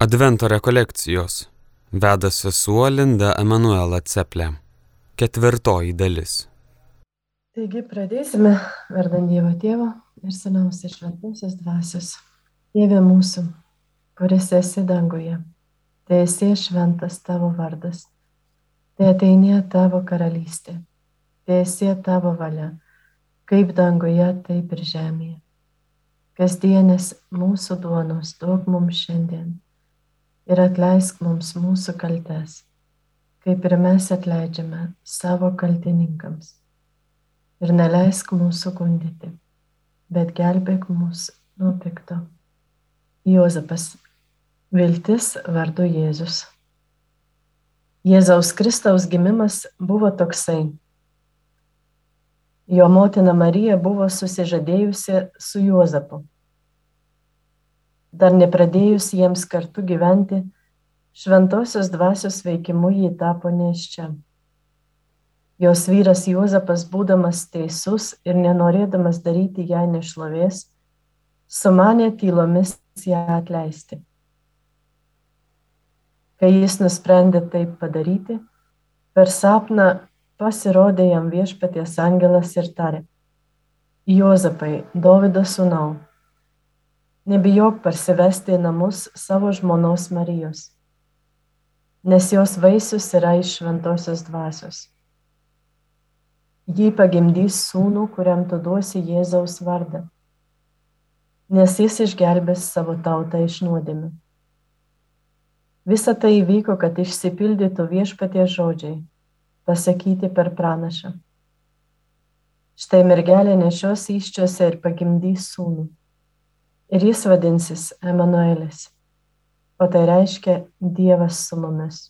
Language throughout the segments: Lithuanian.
Advento rekolekcijos veda sesuo Linda Emanuela Ceplė. Ketvirtoji dalis. Taigi pradėsime vardant Dievo Tėvo ir Sūnaus ir Šventosios Dvasios. Tėve mūsų, kuris esi danguje, tai esi šventas tavo vardas, tai ateinė tavo karalystė, tai esi tavo valia, kaip danguje, taip ir žemėje. Kasdienės mūsų duonos duok mums šiandien ir atleisk mums mūsų kaltes, kaip ir mes atleidžiame savo kaltininkams. Ir neleisk mūsų gundyti, bet gelbėk mus nuo pikto. Jozapas, viltis vardu Jėzus. Jėzaus Kristaus gimimas buvo toksai. Jo motina Marija buvo susižadėjusi su Juozapu dar nepradėjus jiems kartu gyventi, šventosios dvasios veikimu jį tapo neščia. Jos vyras Juozapas, būdamas teisus ir nenorėdamas daryti ją nešlovės, sumanė tylomis ją atleisti. Kai jis nusprendė taip padaryti, per sapną pasirodė jam viešpaties angelas ir tarė, Juozapai, Dovido sūnau, nebijok parsivesti į namus savo žmonos Marijos, nes jos vaisius yra iš šventosios dvasios. Jį pagimdys sūnų, kuriam tu duosi Jėzaus vardą, nes jis išgelbės savo tautą iš nuodėmių. Visa tai įvyko, kad išsipildytų viešpatie žodžiai, pasakyti per pranašą. Štai mergelė nešios iščiose ir pagimdys sūnų ir jis vadinsis Emanuelis, o tai reiškia Dievas su mumis.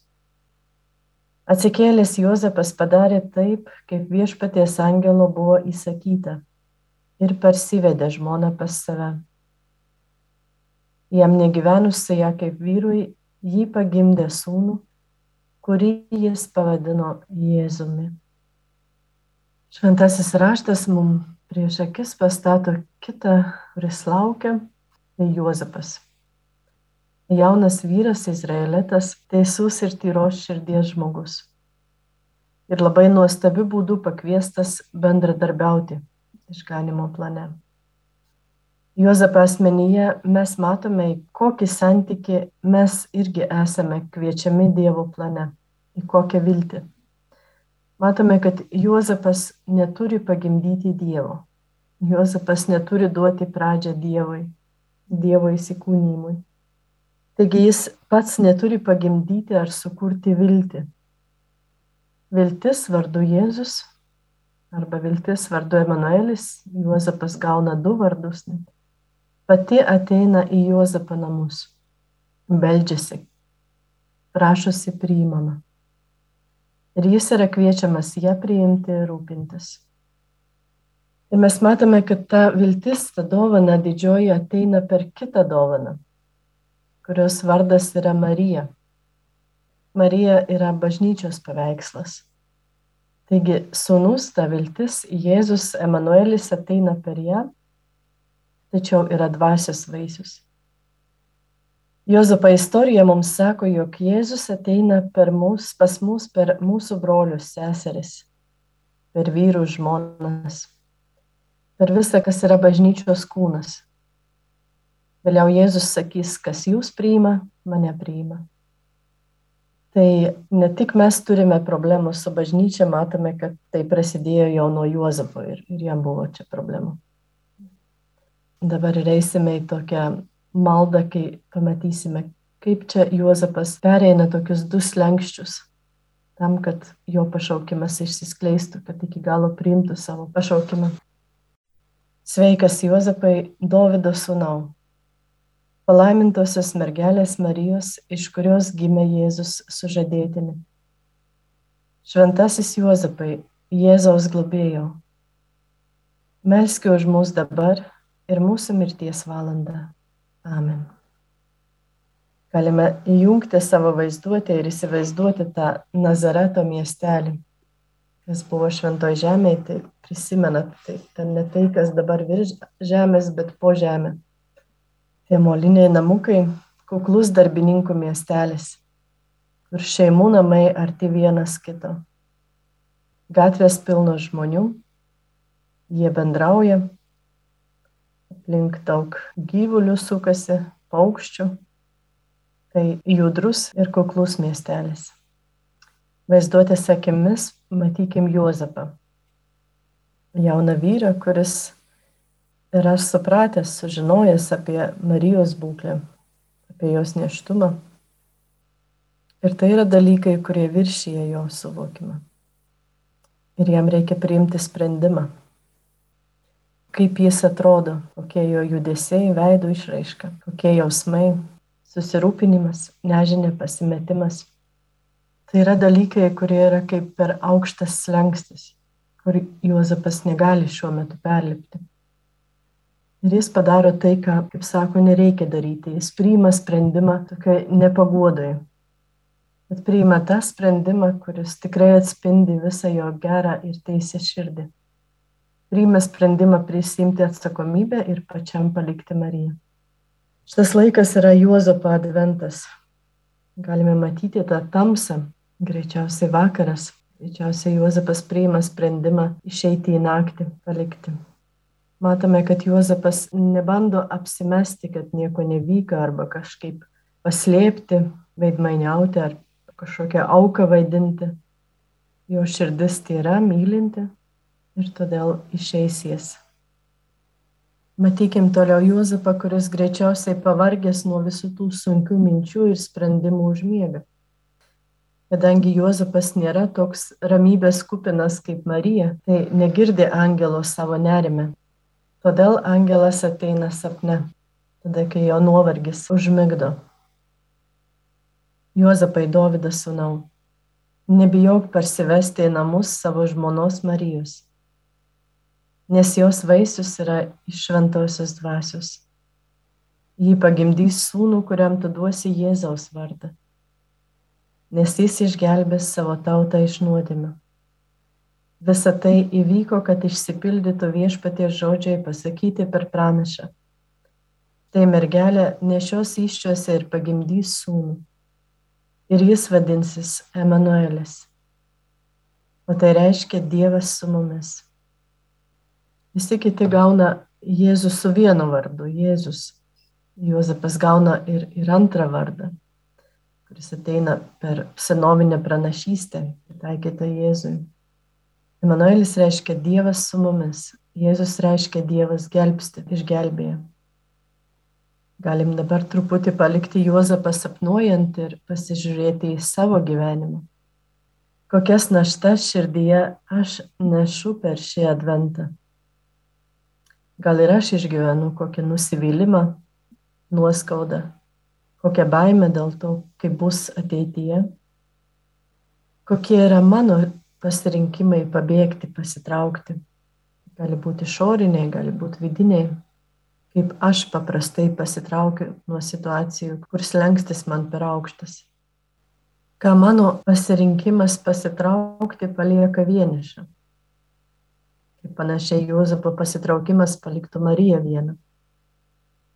Atsikėlęs Juozapas padarė taip, kaip viešpaties angelo buvo įsakyta ir parsivedė žmoną pas save. Jam negyvenus su ją kaip vyrui, jį pagimdė sūnų, kurį jis pavadino Jėzumi. Šventasis raštas mums prieš akis pastato kitą, kuris laukia, tai Juozapas. Jaunas vyras, izraelitas, teisus ir tyros širdies žmogus. Ir labai nuostabiu būdu pakviestas bendradarbiauti išganimo plane. Juozapą asmenyje mes matome, kokį santyki mes irgi esame kviečiami Dievo plane, į kokią viltį. Matome, kad Juozapas neturi pagimdyti Dievo. Juozapas neturi duoti pradžią Dievui, Dievo įsikūnymui. Taigi jis pats neturi pagimdyti ar sukurti viltį. Viltis vardu Jėzus arba viltis vardu Emanuelis, Juozapas gauna du vardus. Pati ateina į Juozapą namus, beldžiasi, prašosi priimama ir jis yra kviečiamas ją priimti ir rūpintis. Ir mes matome, kad ta viltis, ta dovana didžioji ateina per kitą dovaną, kurios vardas yra Marija. Marija yra bažnyčios paveikslas. Taigi, sunus, ta viltis, Jėzus Emanuelis ateina per ją, tačiau yra dvasios vaisius. Jozapo istorija mums sako, jog Jėzus ateina mus, pas mus per mūsų brolius, seseris, per vyrų žmonas, per visą, kas yra bažnyčios kūnas. Vėliau Jėzus sakys, kas jūs priima, mane priima. Tai ne tik mes turime problemų su bažnyčia, matome, kad tai prasidėjo jau nuo Juozapo ir, ir jam buvo čia problemų. Dabar reisime į tokią maldą, kai pamatysime, kaip čia Juozapas pereina tokius du slengščius tam, kad jo pašaukimas išsiskleistų, kad iki galo priimtų savo pašaukimą. Sveikas Juozapai, Dovido sūnau, palaimintosios mergelės Marijos, iš kurios gimė Jėzus sužadėtini. Šventasis Juozapai, Jėzaus globėjau, melskiu už mus dabar ir mūsų mirties valandą. Amen. Galime įjungti savo vaizduotę ir įsivaizduoti tą Nazareto miestelį, kas buvo šventoje žemėje, tai prisimenat, tai ten ne tai, kas dabar virš žemės, bet po žemę. Tie moliniai namukai, kuklus darbininkų miestelis, kur šeimų namai arti vienas kito. Gatvės pilnos žmonių, jie bendrauja, aplink daug gyvulių sukasi, paukščių. Tai judrus ir kuklus miestelis. Vaizduotės akimis matykim Juozapą. Jauną vyrą, kuris yra supratęs, sužinojęs apie Marijos būklę, apie jos neštumą. Ir tai yra dalykai, kurie viršyje jo suvokimą. Ir jam reikia priimti sprendimą. Kaip jis atrodo, kokie jo judesiai, veidų išraiška, kokie jausmai, susirūpinimas, nežinia, pasimetimas. Tai yra dalykai, kurie yra kaip per aukštas slengstis, kur Juozapas negali šiuo metu perlipti. Ir jis padaro tai, ką, kaip sako, nereikia daryti. Jis priima sprendimą tokiai nepagodai. Bet priima tą sprendimą, kuris tikrai atspindi visą jo gerą ir teisę širdį. Priima sprendimą prisimti atsakomybę ir pačiam palikti Mariją. Šitas laikas yra Juozapo adventas. Galime matyti tą tamsą, greičiausiai vakaras, greičiausiai Juozapas priima sprendimą išeiti į naktį, palikti matome, kad Juozapas nebando apsimesti, kad nieko nevyka arba kažkaip paslėpti, veidmainiauti ar kažkokią auką vaidinti. Jo širdis tyra, mylinti ir todėl išeis jis. Matykim toliau Juozapą, kuris greičiausiai pavargęs nuo visų tų sunkių minčių ir sprendimų užmiega. Kadangi Juozapas nėra toks ramybės kupinas kaip Marija, tai negirdi angelo savo nerime, Todėl angelas ateina sapne, tada kai jo nuovargis užmigdo. Juozapai Dovydas sūnau, nebijok parsivesti į namus savo žmonos Marijos, nes jos vaisius yra iš šventosios dvasios. Jį pagimdys sūnų, kuriam tu duosi Jėzaus vardą, nes jis išgelbės savo tautą iš nuodėmio. Visa tai įvyko, kad išsipildytų viešpaties žodžiai pasakyti per pranašą. Tai mergelė nešios iščiuose ir pagimdys sūnų. Ir jis vadinsis Emanuelis. O tai reiškia Dievas su mumis. Visi kiti gauna Jėzus su vienu vardu - Jėzus. Juozapas gauna ir, ir antrą vardą, kuris ateina per senovinę pranašystę, taikytą Jėzui. Emanuelis reiškia Dievas su mumis. Jėzus reiškia Dievas gelbsti, išgelbėja. Galim dabar truputį palikti Juozapą sapnuojant ir pasižiūrėti į savo gyvenimą. Kokias naštas širdyje aš nešu per šį adventą. Gal ir aš išgyvenu kokį nusivylimą, nuoskaudą, kokią baimę dėl to, kaip bus ateityje. Kokie yra mano pasirinkimai pabėgti, pasitraukti. Gali būti išoriniai, gali būti vidiniai. Kaip aš paprastai pasitraukiu nuo situacijų, kur slengstis man per aukštas. Ką mano pasirinkimas pasitraukti palieka vienišą. Kaip panašiai Juozapo pasitraukimas paliktų Mariją vieną.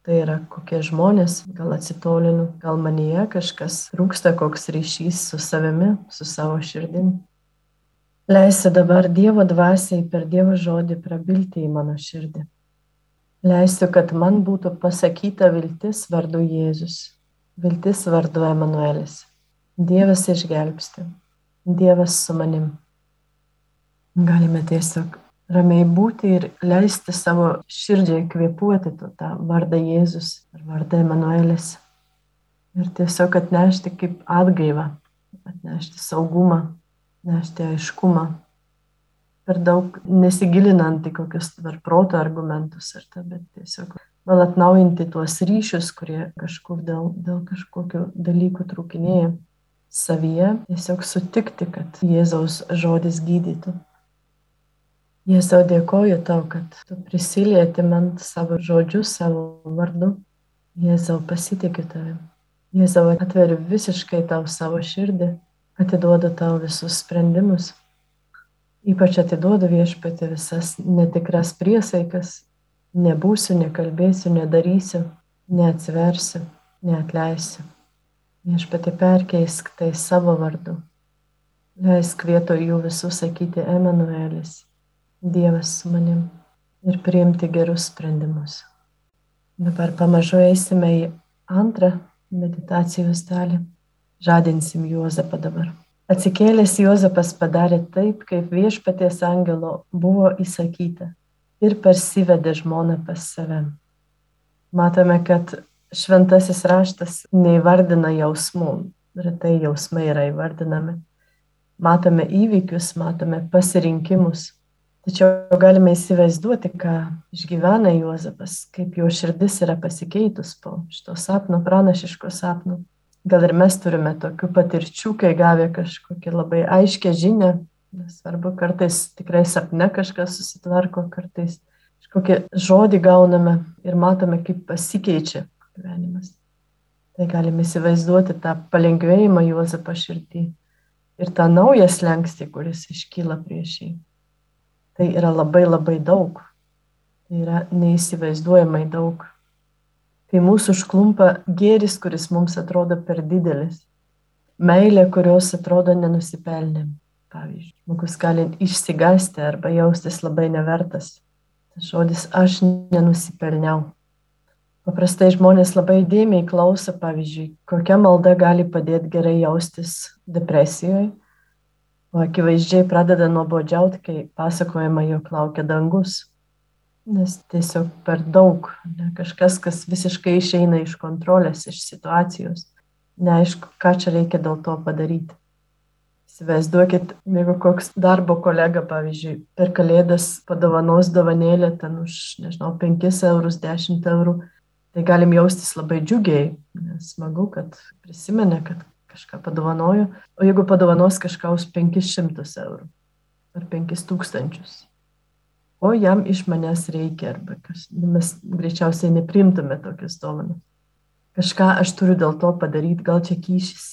Tai yra kokie žmonės, gal atsitolinu, gal manyje kažkas trūksta, koks ryšys su savimi, su savo širdimi. Leisiu dabar Dievo dvasiai per Dievo žodį prabilti į mano širdį. Leisiu, kad man būtų pasakyta viltis vardu Jėzus, viltis vardu Emanuelis. Dievas išgelbsti, Dievas su manim. Galime tiesiog ramiai būti ir leisti savo širdžiai kvepuoti tą vardą Jėzus ar vardą Emanuelis. Ir tiesiog atnešti kaip atgaivą, atnešti saugumą, nešti aiškumą, per daug nesigilinant į kokius per proto argumentus ar ta, bet tiesiog gal atnaujinti tuos ryšius, kurie kažkur dėl, dėl kažkokių dalykų trūkinėja savyje, tiesiog sutikti, kad Jėzaus žodis gydytų. Jėzau dėkoju tau, kad tu prisilieti man savo žodžiu, savo vardu. Jėzau pasitikiu tavim. Jėzau atveriu visiškai tau savo širdį atiduodu tau visus sprendimus. Ypač atiduodu viešpati visas netikras priesaikas, nebūsiu, nekalbėsiu, nedarysiu, neatsiversiu. neatleisiu. Viešpatė perkeisk tai savo vardu. Leisk vietoj jų visų sakyti Emanuelis, Dievas su manim ir priimti gerus sprendimus. Dabar pamažu eisime į antrą meditacijos dalį. Žadinsim Juozapą dabar. Atsikėlęs Juozapas padarė taip, kaip viešpaties angelo buvo įsakyta ir parsivedė žmoną pas save. Matome, kad šventasis raštas neįvardina jausmų, retai jausmai yra įvardinami. Matome įvykius, matome pasirinkimus, tačiau galime įsivaizduoti, ką išgyvena Juozapas, kaip jo širdis yra pasikeitus po šito sapno, pranašiško sapno. Gal ir mes turime tokių patirčių, kai gavę kažkokią labai aiškę žinę, nesvarbu, kartais tikrai sapne kažkas susitvarko, kartais kažkokį žodį gauname ir matome, kaip pasikeičia gyvenimas. Tai galime įsivaizduoti tą palengvėjimą Juozapą širdį ir tą naują slengstį, kuris iškyla prieš jį. Tai yra labai labai daug. Tai yra neįsivaizduojamai daug. Kai mūsų užklumpa gėris, kuris mums atrodo per didelis. Meilė, kurios atrodo nenusipelnėm. Pavyzdžiui, žmogus gali išsigasti arba jaustis labai nevertas. Tas žodis aš nenusipelniau. Paprastai žmonės labai dėmiai klauso, pavyzdžiui, kokia malda gali padėti gerai jaustis depresijoje, o akivaizdžiai pradeda nuobodžiauti, kai pasakojama, jog laukia dangus. Nes tiesiog per daug, ne, kažkas, kas visiškai išeina iš kontrolės, iš situacijos. Neaišku, ką čia reikia dėl to padaryti. Įsivaizduokit, jeigu koks darbo kolega, pavyzdžiui, per kalėdas padovanos dovanėlę ten už, nežinau, 5 eurus, 10 eurų, tai galim jaustis labai džiugiai, nes smagu, kad prisimenė, kad kažką padovanojo, o jeigu padovanos kažką už 500 eurų ar 5000, o jam iš manęs reikia, arba kas, mes greičiausiai neprimtume tokius dovanas. Kažką aš turiu dėl to padaryti, gal čia kyšys.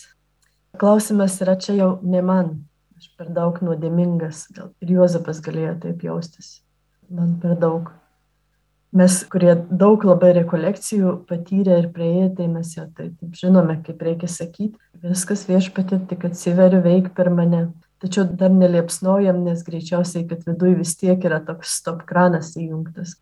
Klausimas yra čia jau ne man, aš per daug nuodėmingas, gal ir Juozapas galėjo taip jaustis, man per daug mes, kurie daug labai rekolekcijų patyrė ir praėję, tai mes jau tai taip žinome, kaip reikia sakyti, viskas viešpatė tik atsiveriu veik per mane. Tačiau dar neliepsnojam, nes greičiausiai, kad viduje vis tiek yra toks stop kranas įjungtas.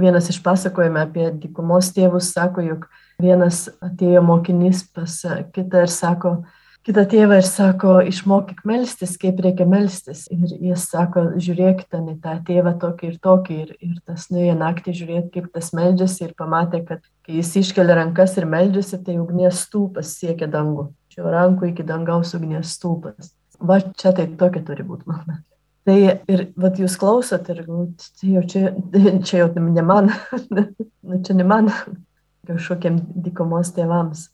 Vienas iš pasakojime apie dykumos tėvus sako, jog vienas atėjo mokinys pas kitą ir sako, kitą tėvą ir sako, išmokyk melstis, kaip reikia melstis. Ir jis sako, žiūrėk ten į tą tėvą tokį ir tokį. Ir, ir tas nuėjo naktį žiūrėti, kaip tas meldžiasi ir pamatė, kad kai jis iškelia rankas ir meldžiasi, tai ugnies stūpas siekia dangų. Čia rankų iki dangaus ugnies stūpas. Va čia tai tokia turi būti malda. Tai ir vat, jūs klausot ir tai jau čia, čia jau ne man, nu, čia ne man, kažkokiem dykumos tėvams.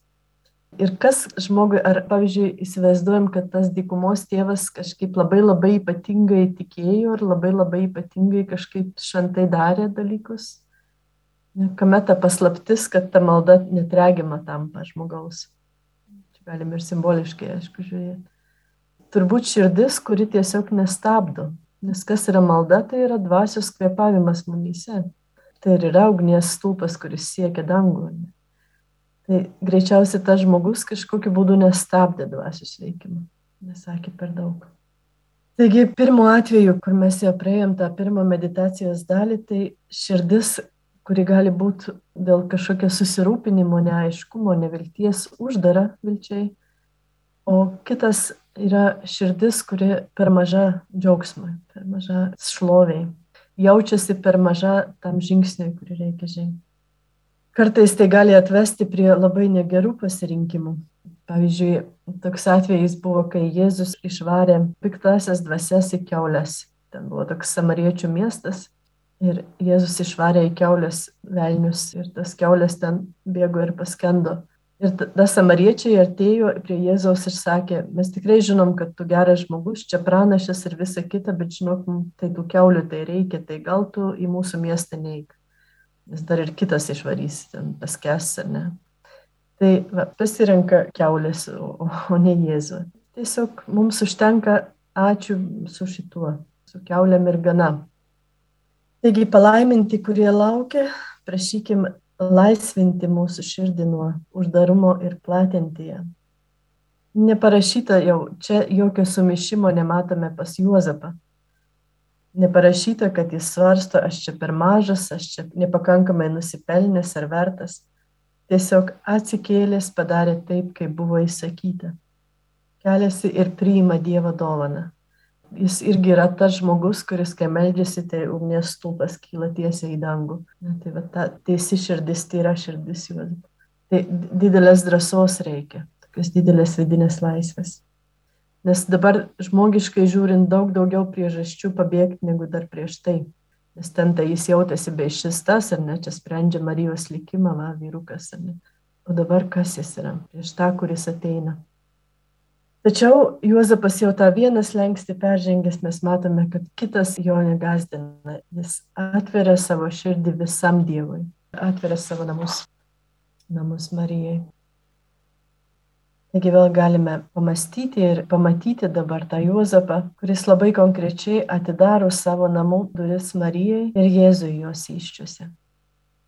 Ir kas žmogui, ar pavyzdžiui, įsivaizduojam, kad tas dykumos tėvas kažkaip labai labai ypatingai tikėjo ir labai labai ypatingai kažkaip šventai darė dalykus. Kame ta paslaptis, kad ta malda netregima tampa žmogaus. Čia galim ir simboliškai, aišku, žiūrėti. Turbūt širdis, kuri tiesiog nestabdo. Nes kas yra malda, tai yra dvasios kvepavimas mumyse. Tai ir yra ugnies stulpas, kuris siekia dangų. Ne? Tai greičiausiai tas žmogus kažkokiu būdu nestabdė dvasios veikimą, nesakė per daug. Taigi, pirmo atveju, kur mes jau praėjom tą pirmą meditacijos dalį, tai širdis, kuri gali būti dėl kažkokio susirūpinimo, neaiškumo, nevilties, uždara vilčiai, o kitas yra širdis, kuri per maža džiaugsmui, per maža šloviai, jaučiasi per maža tam žingsniui, kurį reikia žengti. Kartais tai gali atvesti prie labai negerų pasirinkimų. Pavyzdžiui, toks atvejis buvo, kai Jėzus išvarė piktasias dvasias į keulės. Ten buvo toks samariečių miestas ir Jėzus išvarė į keulės velnius ir tas keulės ten bėgo ir paskendo. Ir tada samariečiai atėjo prie Jėzaus ir sakė, mes tikrai žinom, kad tu geras žmogus, čia pranašas ir visa kita, bet žinok, tai tų keulių tai reikia, tai gal tu į mūsų miestą neik nes dar ir kitas išvarys, ten paskes ar ne. Tai va, pasirenka keulės, o, o ne Jėzų. Tiesiog mums užtenka ačiū su šituo, su keuliam ir gana. Taigi palaiminti, kurie laukia, prašykim laisvinti mūsų širdį nuo uždarumo ir platinti ją. Neparašyta jau, čia jokio sumišimo nematome pas Juozapą. Neparašyta, kad jis svarsto, aš čia per mažas, aš čia nepakankamai nusipelnęs ar vertas. Tiesiog atsikėlęs padarė taip, kaip buvo įsakyta. Keliasi ir priima Dievo dovaną. Jis irgi yra tas žmogus, kuris, kai meldžiasi, tai ugnies stulpas kyla tiesiai į dangų. Na, tai va, ta teisi širdis, tyra širdis juos. Tai didelės drąsos reikia, tokios didelės vidinės laisvės. Nes dabar žmogiškai žiūrint daug daugiau priežasčių pabėgti negu dar prieš tai. Nes ten tai jis jautėsi be šis tas, ar ne, čia sprendžia Marijos likimą, va, vyrukas, ar ne. O dabar kas jis yra? Prieš tą, kuris ateina. Tačiau Juozapas jau tą vieną slengsti peržengęs, mes matome, kad kitas jo negazdina. Jis atveria savo širdį visam Dievui, atveria savo namus, namus Marijai. Taigi vėl galime pamastyti ir pamatyti dabar tą Juozapą, kuris labai konkrečiai atidaro savo namų duris Marijai ir Jėzui jos iščiuose.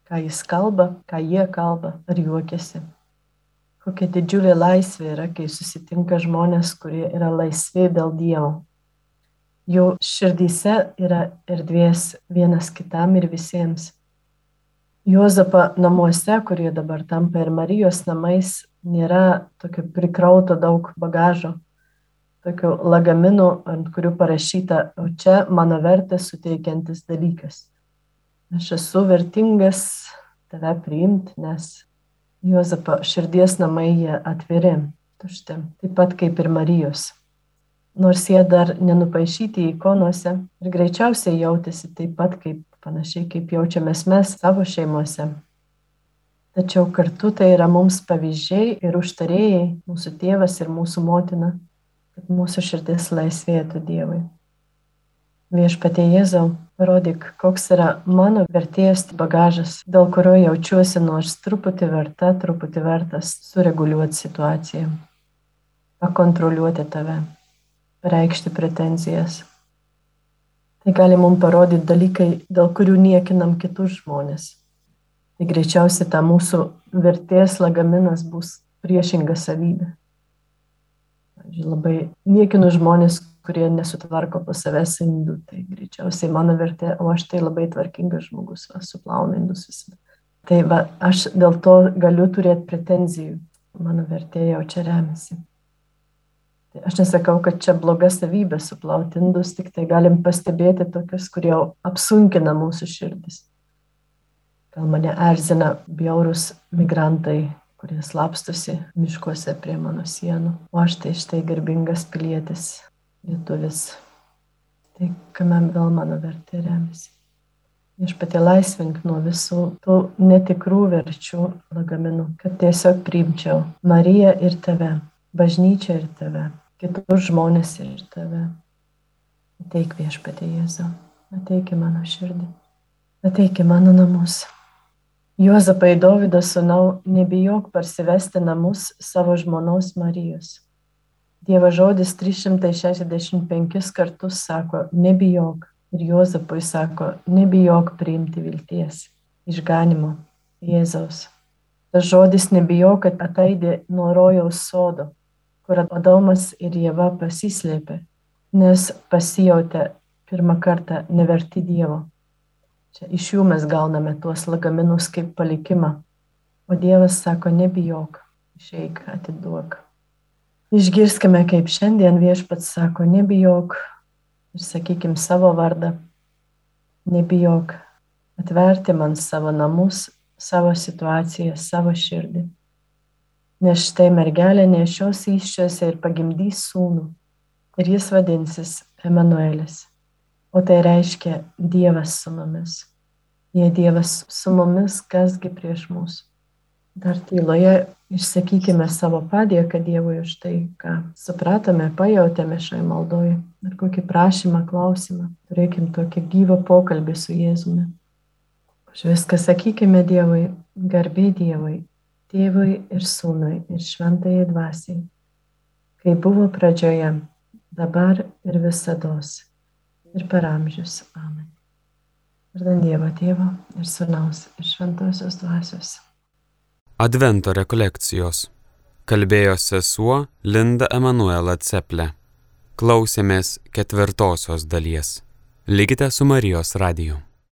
Ką jis kalba, ką jie kalba, ar juokiasi kokia didžiulė laisvė yra, kai susitinka žmonės, kurie yra laisvi dėl Dievo. Jų širdyse yra erdvės vienas kitam ir visiems. Juozapą namuose, kurie dabar tampa ir Marijos namais, nėra tokio prikrauto daug bagažo, tokių lagaminų, ant kurių parašyta, o čia mano vertę suteikiantis dalykas. Aš esu vertingas tave priimti, nes Juozapo širdies namai jie atviri, tušti, taip pat kaip ir Marijos. Nors jie dar nenupaišyti ikonose ir greičiausiai jautėsi taip pat kaip panašiai kaip jaučiamės mes savo šeimuose. Tačiau kartu tai yra mums pavyzdžiai ir užtarėjai, mūsų tėvas ir mūsų motina, kad mūsų širdis laisvėtų Dievui. Viešpatie Jėzau, parodyk, koks yra mano vertės bagažas, dėl kurio jaučiuosi nors truputį verta, truputį vertas sureguliuoti situaciją, pakontroliuoti tave, reikšti pretenzijas. Tai gali mums parodyti dalykai, dėl kurių niekinam kitus žmonės. Tai greičiausiai ta mūsų vertės lagaminas bus priešinga savybė. Labai niekinu žmonės, kurie nesutvarko po savęs indų, tai greičiausiai mano vertė, o aš tai labai tvarkingas žmogus, va, suplauna indus visada. Tai va, aš dėl to galiu turėti pretenzijų, mano vertė jau čia remiasi. Tai aš nesakau, kad čia bloga savybė suplauti indus, tik tai galim pastebėti tokius, kurie apsunkina mūsų širdis. Gal mane erzina bjaurus migrantai, kurie slapstosi miškuose prie mano sienų. O aš tai štai garbingas pilietis, lietuvis. Tai kame vėl mano vertė remiasi. Iš pati laisvink nuo visų tų netikrų verčių lagaminų, kad tiesiog priimčiau Mariją ir tave, bažnyčią ir tave, kitus žmonės ir tave. Ateik viešpatė Jėzau, ateik į mano širdį, ateik į mano namus. Juozapai Dovydo sūnau, nebijok parsivesti namus savo žmonos Marijos Dievo žodis 365 kartus sako, nebijok. Ir Juozapui sako, nebijok priimti vilties, išganimo Jėzaus. Tas žodis nebijok, kad ataidė nuo rojaus sodo, kur Adomas ir Jėva pasislėpė, nes pasijautė pirmą kartą neverti Dievo. Čia iš jų mes gauname tuos lagaminus kaip palikimą. O Dievas sako, nebijok, išeik, atiduok. Išgirskime, kaip šiandien viešpats sako, nebijok ir sakykim savo vardą, nebijok atverti man savo namus, savo situaciją, savo širdį. Nes štai mergelė nešios iščiose ir pagimdys sūnų ir jis vadinsis Emanuelis. O tai reiškia Dievas su mumis. Jei Dievas su mumis, kasgi prieš mūsų. Dar tyloje Išsakykime savo padėką Dievui už tai, ką supratome, pajutėme šioje maldoje. Ar kokį prašymą, klausimą. Turėkim tokį gyvą pokalbį su Jėzumi. Už viską sakykime Dievui, garbė Dievui, tėvui ir sūnui ir šventai dvasiai. Kai buvo pradžioje, dabar ir visada ir per amžius. Amen. Ir dan Dievo Tėvo ir Sūnaus ir Šventosios Dvasios. Advento rekolekcijos. Kalbėjo sesuo Linda Emanuela Ceple. Klausėmės ketvirtosios dalies. Likite su Marijos radiju.